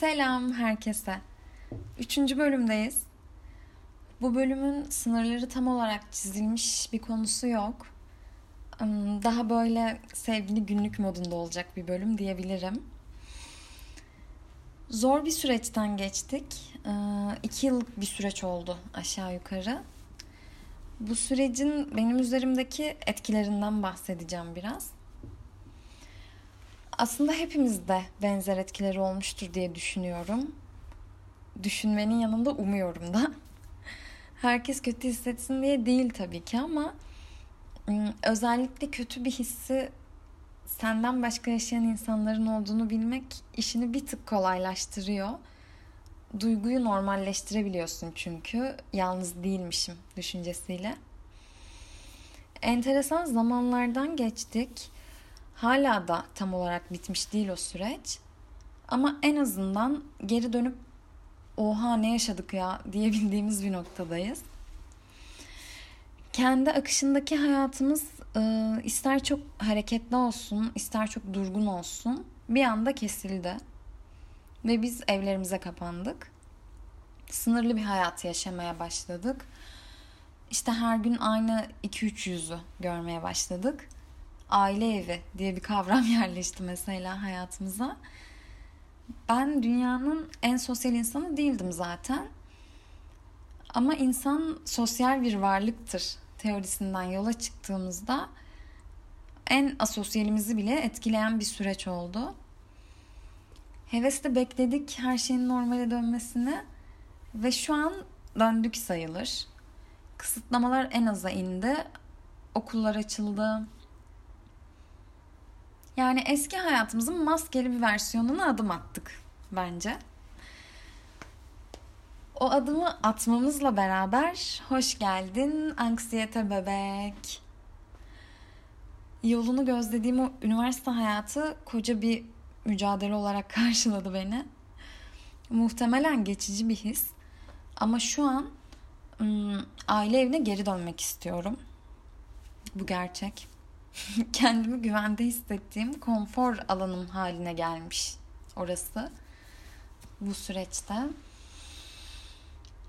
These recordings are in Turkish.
Selam herkese. Üçüncü bölümdeyiz. Bu bölümün sınırları tam olarak çizilmiş bir konusu yok. Daha böyle sevgili günlük modunda olacak bir bölüm diyebilirim. Zor bir süreçten geçtik. İki yıllık bir süreç oldu aşağı yukarı. Bu sürecin benim üzerimdeki etkilerinden bahsedeceğim biraz aslında hepimizde benzer etkileri olmuştur diye düşünüyorum. Düşünmenin yanında umuyorum da. Herkes kötü hissetsin diye değil tabii ki ama özellikle kötü bir hissi senden başka yaşayan insanların olduğunu bilmek işini bir tık kolaylaştırıyor. Duyguyu normalleştirebiliyorsun çünkü yalnız değilmişim düşüncesiyle. Enteresan zamanlardan geçtik Hala da tam olarak bitmiş değil o süreç. Ama en azından geri dönüp oha ne yaşadık ya diyebildiğimiz bir noktadayız. Kendi akışındaki hayatımız e, ister çok hareketli olsun, ister çok durgun olsun bir anda kesildi. Ve biz evlerimize kapandık. Sınırlı bir hayat yaşamaya başladık. İşte her gün aynı 2-3 yüzü görmeye başladık aile evi diye bir kavram yerleşti mesela hayatımıza. Ben dünyanın en sosyal insanı değildim zaten. Ama insan sosyal bir varlıktır teorisinden yola çıktığımızda en asosyalimizi bile etkileyen bir süreç oldu. Hevesle bekledik her şeyin normale dönmesini ve şu an döndük sayılır. Kısıtlamalar en aza indi. Okullar açıldı, yani eski hayatımızın maskeli bir versiyonuna adım attık bence. O adımı atmamızla beraber hoş geldin anksiyete bebek. Yolunu gözlediğim o üniversite hayatı koca bir mücadele olarak karşıladı beni. Muhtemelen geçici bir his. Ama şu an aile evine geri dönmek istiyorum. Bu gerçek. kendimi güvende hissettiğim konfor alanım haline gelmiş orası bu süreçte.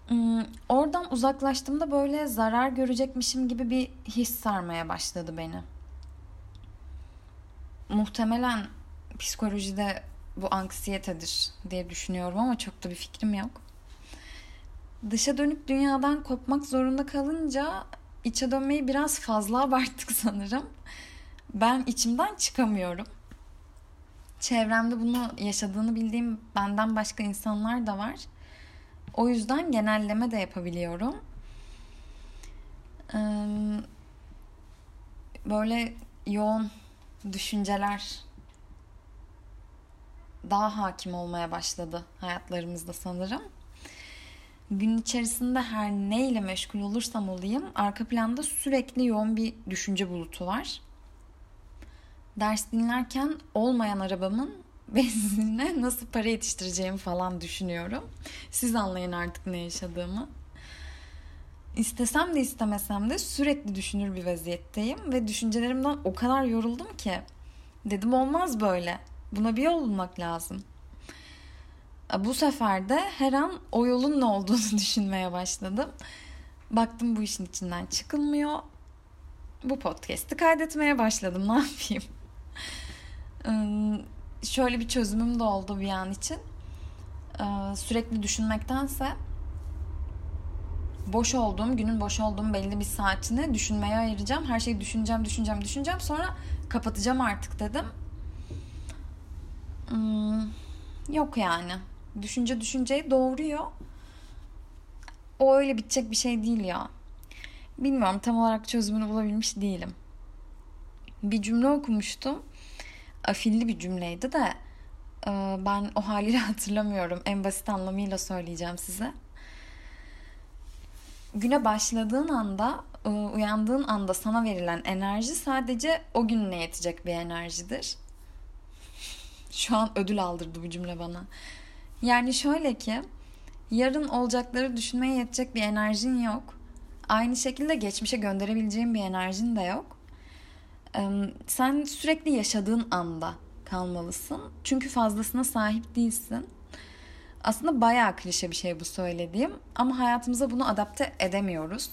Hmm, oradan uzaklaştığımda böyle zarar görecekmişim gibi bir his sarmaya başladı beni. Muhtemelen psikolojide bu anksiyetedir diye düşünüyorum ama çok da bir fikrim yok. Dışa dönük dünyadan kopmak zorunda kalınca içe dönmeyi biraz fazla abarttık sanırım. Ben içimden çıkamıyorum. Çevremde bunu yaşadığını bildiğim benden başka insanlar da var. O yüzden genelleme de yapabiliyorum. Böyle yoğun düşünceler daha hakim olmaya başladı hayatlarımızda sanırım gün içerisinde her neyle meşgul olursam olayım arka planda sürekli yoğun bir düşünce bulutu var. Ders dinlerken olmayan arabamın benzinine nasıl para yetiştireceğimi falan düşünüyorum. Siz anlayın artık ne yaşadığımı. İstesem de istemesem de sürekli düşünür bir vaziyetteyim ve düşüncelerimden o kadar yoruldum ki dedim olmaz böyle. Buna bir yol bulmak lazım. Bu sefer de her an o yolun ne olduğunu düşünmeye başladım. Baktım bu işin içinden çıkılmıyor. Bu podcast'i kaydetmeye başladım. Ne yapayım? Şöyle bir çözümüm de oldu bir an için. Sürekli düşünmektense boş olduğum, günün boş olduğum belli bir saatini düşünmeye ayıracağım. Her şeyi düşüneceğim, düşüneceğim, düşüneceğim. Sonra kapatacağım artık dedim. Yok yani. Düşünce düşünceyi doğuruyor. O öyle bitecek bir şey değil ya. Bilmiyorum tam olarak çözümünü bulabilmiş değilim. Bir cümle okumuştum. Afilli bir cümleydi de e, ben o haliyle hatırlamıyorum. En basit anlamıyla söyleyeceğim size. Güne başladığın anda, e, uyandığın anda sana verilen enerji sadece o gününe yetecek bir enerjidir. Şu an ödül aldırdı bu cümle bana. Yani şöyle ki yarın olacakları düşünmeye yetecek bir enerjin yok. Aynı şekilde geçmişe gönderebileceğin bir enerjin de yok. Sen sürekli yaşadığın anda kalmalısın. Çünkü fazlasına sahip değilsin. Aslında bayağı klişe bir şey bu söylediğim ama hayatımıza bunu adapte edemiyoruz.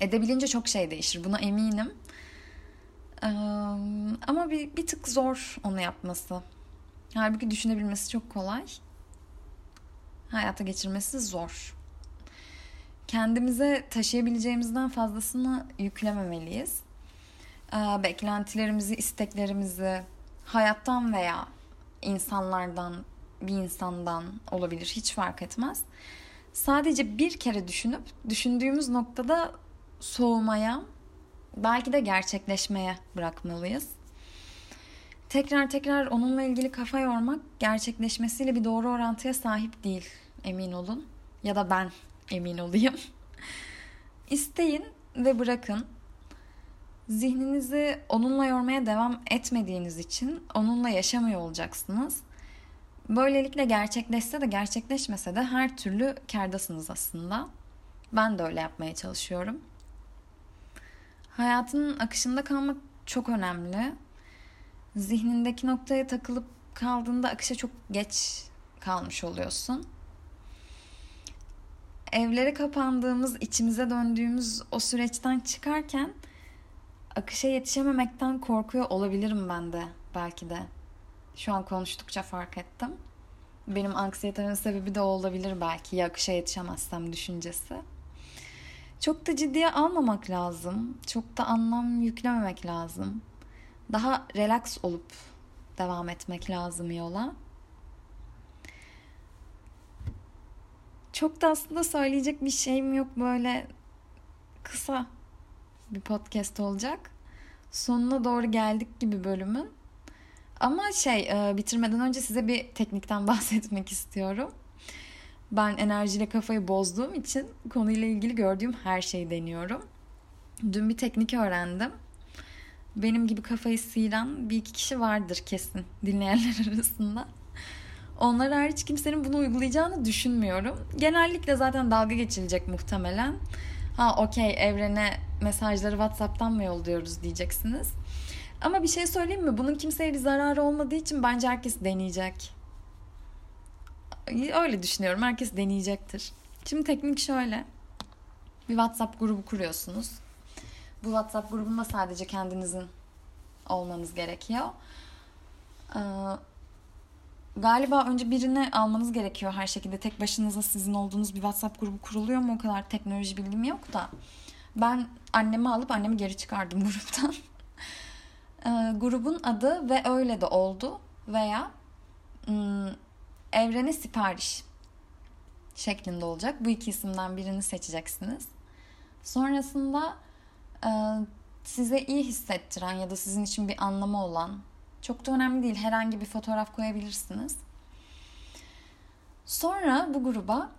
Edebilince çok şey değişir buna eminim. Ama bir, bir tık zor onu yapması. Halbuki düşünebilmesi çok kolay. Hayata geçirmesi zor. Kendimize taşıyabileceğimizden fazlasını yüklememeliyiz. Ee, beklentilerimizi, isteklerimizi hayattan veya insanlardan, bir insandan olabilir hiç fark etmez. Sadece bir kere düşünüp düşündüğümüz noktada soğumaya, belki de gerçekleşmeye bırakmalıyız. Tekrar tekrar onunla ilgili kafa yormak gerçekleşmesiyle bir doğru orantıya sahip değil emin olun. Ya da ben emin olayım. İsteyin ve bırakın. Zihninizi onunla yormaya devam etmediğiniz için onunla yaşamıyor olacaksınız. Böylelikle gerçekleşse de gerçekleşmese de her türlü kardasınız aslında. Ben de öyle yapmaya çalışıyorum. Hayatının akışında kalmak çok önemli. Zihnindeki noktaya takılıp kaldığında akışa çok geç kalmış oluyorsun. Evlere kapandığımız, içimize döndüğümüz o süreçten çıkarken akışa yetişememekten korkuyor olabilirim ben de belki de. Şu an konuştukça fark ettim. Benim anksiyetemin sebebi de olabilir belki ya akışa yetişemezsem düşüncesi. Çok da ciddiye almamak lazım. Çok da anlam yüklememek lazım. Daha relax olup devam etmek lazım yola. Çok da aslında söyleyecek bir şeyim yok böyle kısa bir podcast olacak. Sonuna doğru geldik gibi bölümün. Ama şey e, bitirmeden önce size bir teknikten bahsetmek istiyorum. Ben enerjiyle kafayı bozduğum için konuyla ilgili gördüğüm her şeyi deniyorum. Dün bir teknik öğrendim. Benim gibi kafayı sıyıran bir iki kişi vardır kesin dinleyenler arasında. Onlar hariç kimsenin bunu uygulayacağını düşünmüyorum. Genellikle zaten dalga geçilecek muhtemelen. Ha okey evrene mesajları WhatsApp'tan mı yolluyoruz diyeceksiniz. Ama bir şey söyleyeyim mi? Bunun kimseye bir zararı olmadığı için bence herkes deneyecek. Öyle düşünüyorum. Herkes deneyecektir. Şimdi teknik şöyle. Bir WhatsApp grubu kuruyorsunuz. Bu WhatsApp grubunda sadece kendinizin olmanız gerekiyor. Ee, galiba önce birini almanız gerekiyor her şekilde. Tek başınıza sizin olduğunuz bir WhatsApp grubu kuruluyor mu? O kadar teknoloji bilgim yok da. Ben annemi alıp annemi geri çıkardım gruptan. Ee, grubun adı ve öyle de oldu veya ım, evrene sipariş şeklinde olacak. Bu iki isimden birini seçeceksiniz. Sonrasında size iyi hissettiren ya da sizin için bir anlamı olan çok da önemli değil herhangi bir fotoğraf koyabilirsiniz. Sonra bu gruba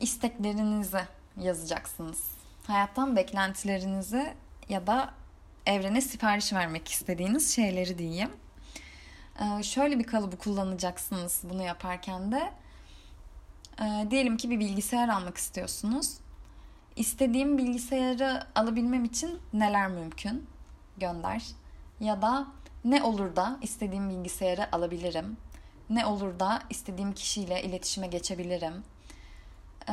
isteklerinizi yazacaksınız. Hayattan beklentilerinizi ya da evrene sipariş vermek istediğiniz şeyleri diyeyim. Ee, şöyle bir kalıbı kullanacaksınız bunu yaparken de. Ee, diyelim ki bir bilgisayar almak istiyorsunuz. İstediğim bilgisayarı alabilmem için neler mümkün? Gönder. Ya da ne olur da istediğim bilgisayarı alabilirim? Ne olur da istediğim kişiyle iletişime geçebilirim? Ee,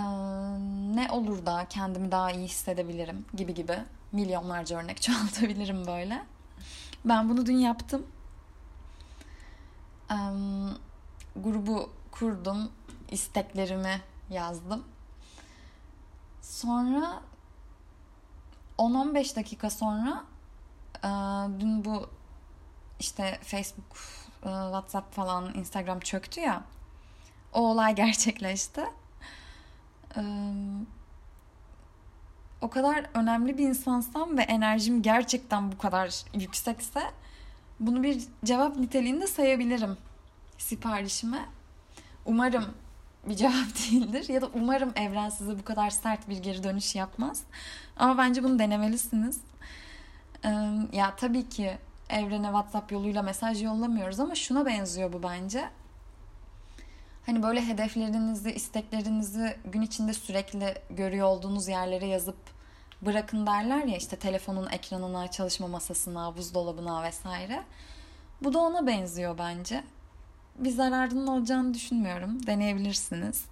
ne olur da kendimi daha iyi hissedebilirim gibi gibi milyonlarca örnek çoğaltabilirim böyle. Ben bunu dün yaptım. Um, grubu kurdum, isteklerimi yazdım. Sonra 10-15 dakika sonra e, dün bu işte Facebook, e, WhatsApp falan, Instagram çöktü ya. O olay gerçekleşti. E, o kadar önemli bir insansam ve enerjim gerçekten bu kadar yüksekse bunu bir cevap niteliğinde sayabilirim siparişime. Umarım bir cevap değildir ya da umarım evren size bu kadar sert bir geri dönüş yapmaz. Ama bence bunu denemelisiniz. ya tabii ki evrene WhatsApp yoluyla mesaj yollamıyoruz ama şuna benziyor bu bence. Hani böyle hedeflerinizi, isteklerinizi gün içinde sürekli görüyor olduğunuz yerlere yazıp bırakın derler ya işte telefonun ekranına, çalışma masasına, buzdolabına vesaire. Bu da ona benziyor bence. Bir zararının olacağını düşünmüyorum. Deneyebilirsiniz.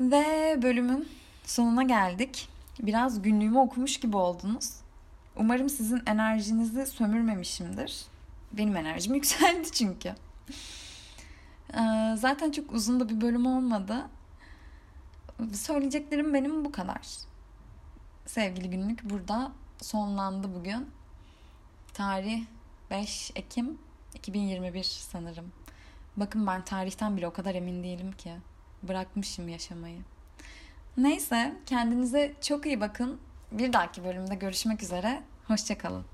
Ve bölümün sonuna geldik. Biraz günlüğümü okumuş gibi oldunuz. Umarım sizin enerjinizi sömürmemişimdir. Benim enerjim yükseldi çünkü. Ee, zaten çok uzun da bir bölüm olmadı. Söyleyeceklerim benim bu kadar. Sevgili günlük burada sonlandı bugün. Tarih 5 Ekim 2021 sanırım. Bakın ben tarihten bile o kadar emin değilim ki. Bırakmışım yaşamayı. Neyse kendinize çok iyi bakın. Bir dahaki bölümde görüşmek üzere. Hoşçakalın.